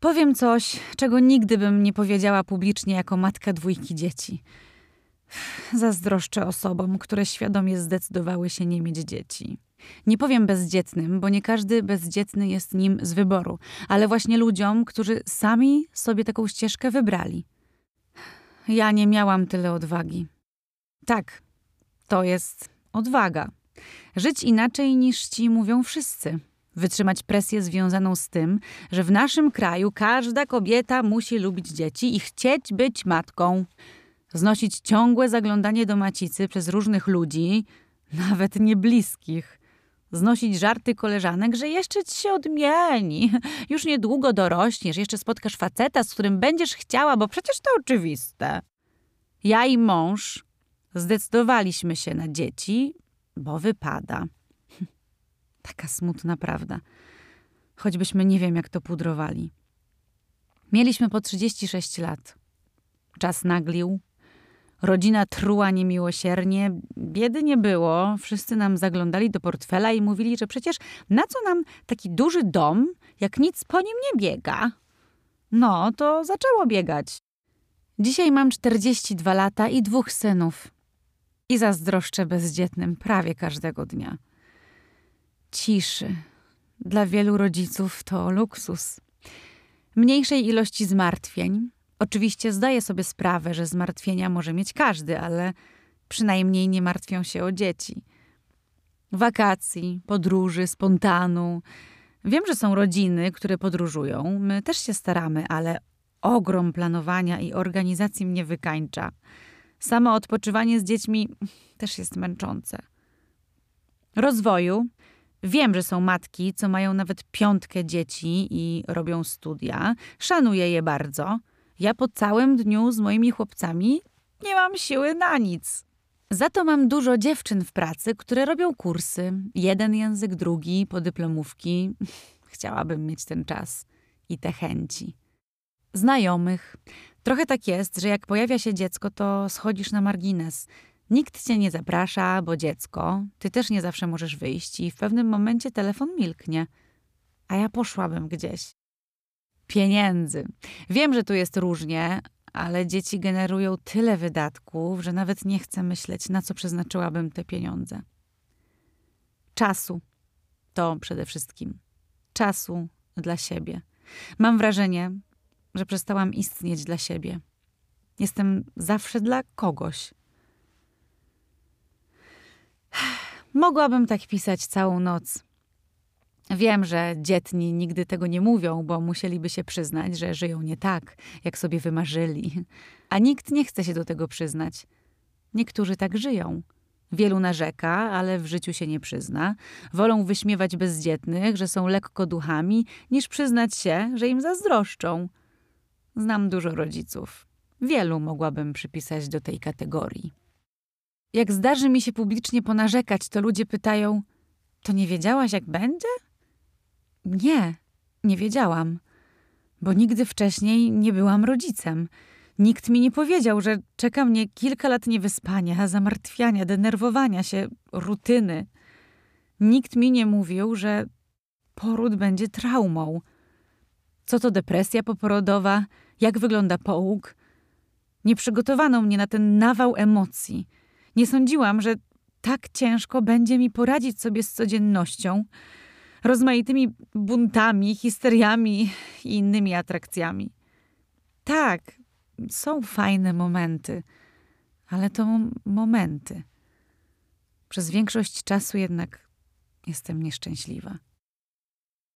Powiem coś, czego nigdy bym nie powiedziała publicznie jako matka dwójki dzieci. Zazdroszczę osobom, które świadomie zdecydowały się nie mieć dzieci. Nie powiem bezdzietnym, bo nie każdy bezdzietny jest nim z wyboru, ale właśnie ludziom, którzy sami sobie taką ścieżkę wybrali. Ja nie miałam tyle odwagi. Tak, to jest odwaga. Żyć inaczej niż ci mówią wszyscy. Wytrzymać presję związaną z tym, że w naszym kraju każda kobieta musi lubić dzieci i chcieć być matką. Znosić ciągłe zaglądanie do macicy przez różnych ludzi, nawet niebliskich. Znosić żarty koleżanek, że jeszcze ci się odmieni. Już niedługo dorośniesz, jeszcze spotkasz faceta, z którym będziesz chciała, bo przecież to oczywiste. Ja i mąż zdecydowaliśmy się na dzieci, bo wypada. Taka smutna prawda. Choćbyśmy nie wiem, jak to pudrowali. Mieliśmy po 36 lat. Czas naglił. Rodzina truła niemiłosiernie. Biedy nie było. Wszyscy nam zaglądali do portfela i mówili, że przecież na co nam taki duży dom, jak nic po nim nie biega. No, to zaczęło biegać. Dzisiaj mam 42 lata i dwóch synów. I zazdroszczę bezdzietnym prawie każdego dnia. Ciszy. Dla wielu rodziców to luksus. Mniejszej ilości zmartwień. Oczywiście zdaję sobie sprawę, że zmartwienia może mieć każdy, ale przynajmniej nie martwią się o dzieci. Wakacji, podróży, spontanu. Wiem, że są rodziny, które podróżują. My też się staramy, ale ogrom planowania i organizacji mnie wykańcza. Samo odpoczywanie z dziećmi też jest męczące. Rozwoju. Wiem, że są matki, co mają nawet piątkę dzieci i robią studia. Szanuję je bardzo. Ja po całym dniu z moimi chłopcami nie mam siły na nic. Za to mam dużo dziewczyn w pracy, które robią kursy. Jeden język, drugi, podyplomówki. Chciałabym mieć ten czas i te chęci. Znajomych. Trochę tak jest, że jak pojawia się dziecko, to schodzisz na margines. Nikt cię nie zaprasza, bo dziecko. Ty też nie zawsze możesz wyjść i w pewnym momencie telefon milknie. A ja poszłabym gdzieś. Pieniędzy. Wiem, że tu jest różnie, ale dzieci generują tyle wydatków, że nawet nie chcę myśleć, na co przeznaczyłabym te pieniądze. Czasu. To przede wszystkim. Czasu dla siebie. Mam wrażenie, że przestałam istnieć dla siebie. Jestem zawsze dla kogoś. Mogłabym tak pisać całą noc. Wiem, że dzietni nigdy tego nie mówią, bo musieliby się przyznać, że żyją nie tak, jak sobie wymarzyli. A nikt nie chce się do tego przyznać. Niektórzy tak żyją. Wielu narzeka, ale w życiu się nie przyzna. Wolą wyśmiewać bezdzietnych, że są lekko duchami, niż przyznać się, że im zazdroszczą. Znam dużo rodziców. Wielu mogłabym przypisać do tej kategorii. Jak zdarzy mi się publicznie ponarzekać, to ludzie pytają: To nie wiedziałaś, jak będzie? Nie, nie wiedziałam, bo nigdy wcześniej nie byłam rodzicem. Nikt mi nie powiedział, że czeka mnie kilka lat niewyspania, zamartwiania, denerwowania się, rutyny. Nikt mi nie mówił, że poród będzie traumą. Co to depresja poporodowa? Jak wygląda połóg? Nie przygotowano mnie na ten nawał emocji. Nie sądziłam, że tak ciężko będzie mi poradzić sobie z codziennością, rozmaitymi buntami, histeriami i innymi atrakcjami. Tak, są fajne momenty, ale to momenty. Przez większość czasu jednak jestem nieszczęśliwa.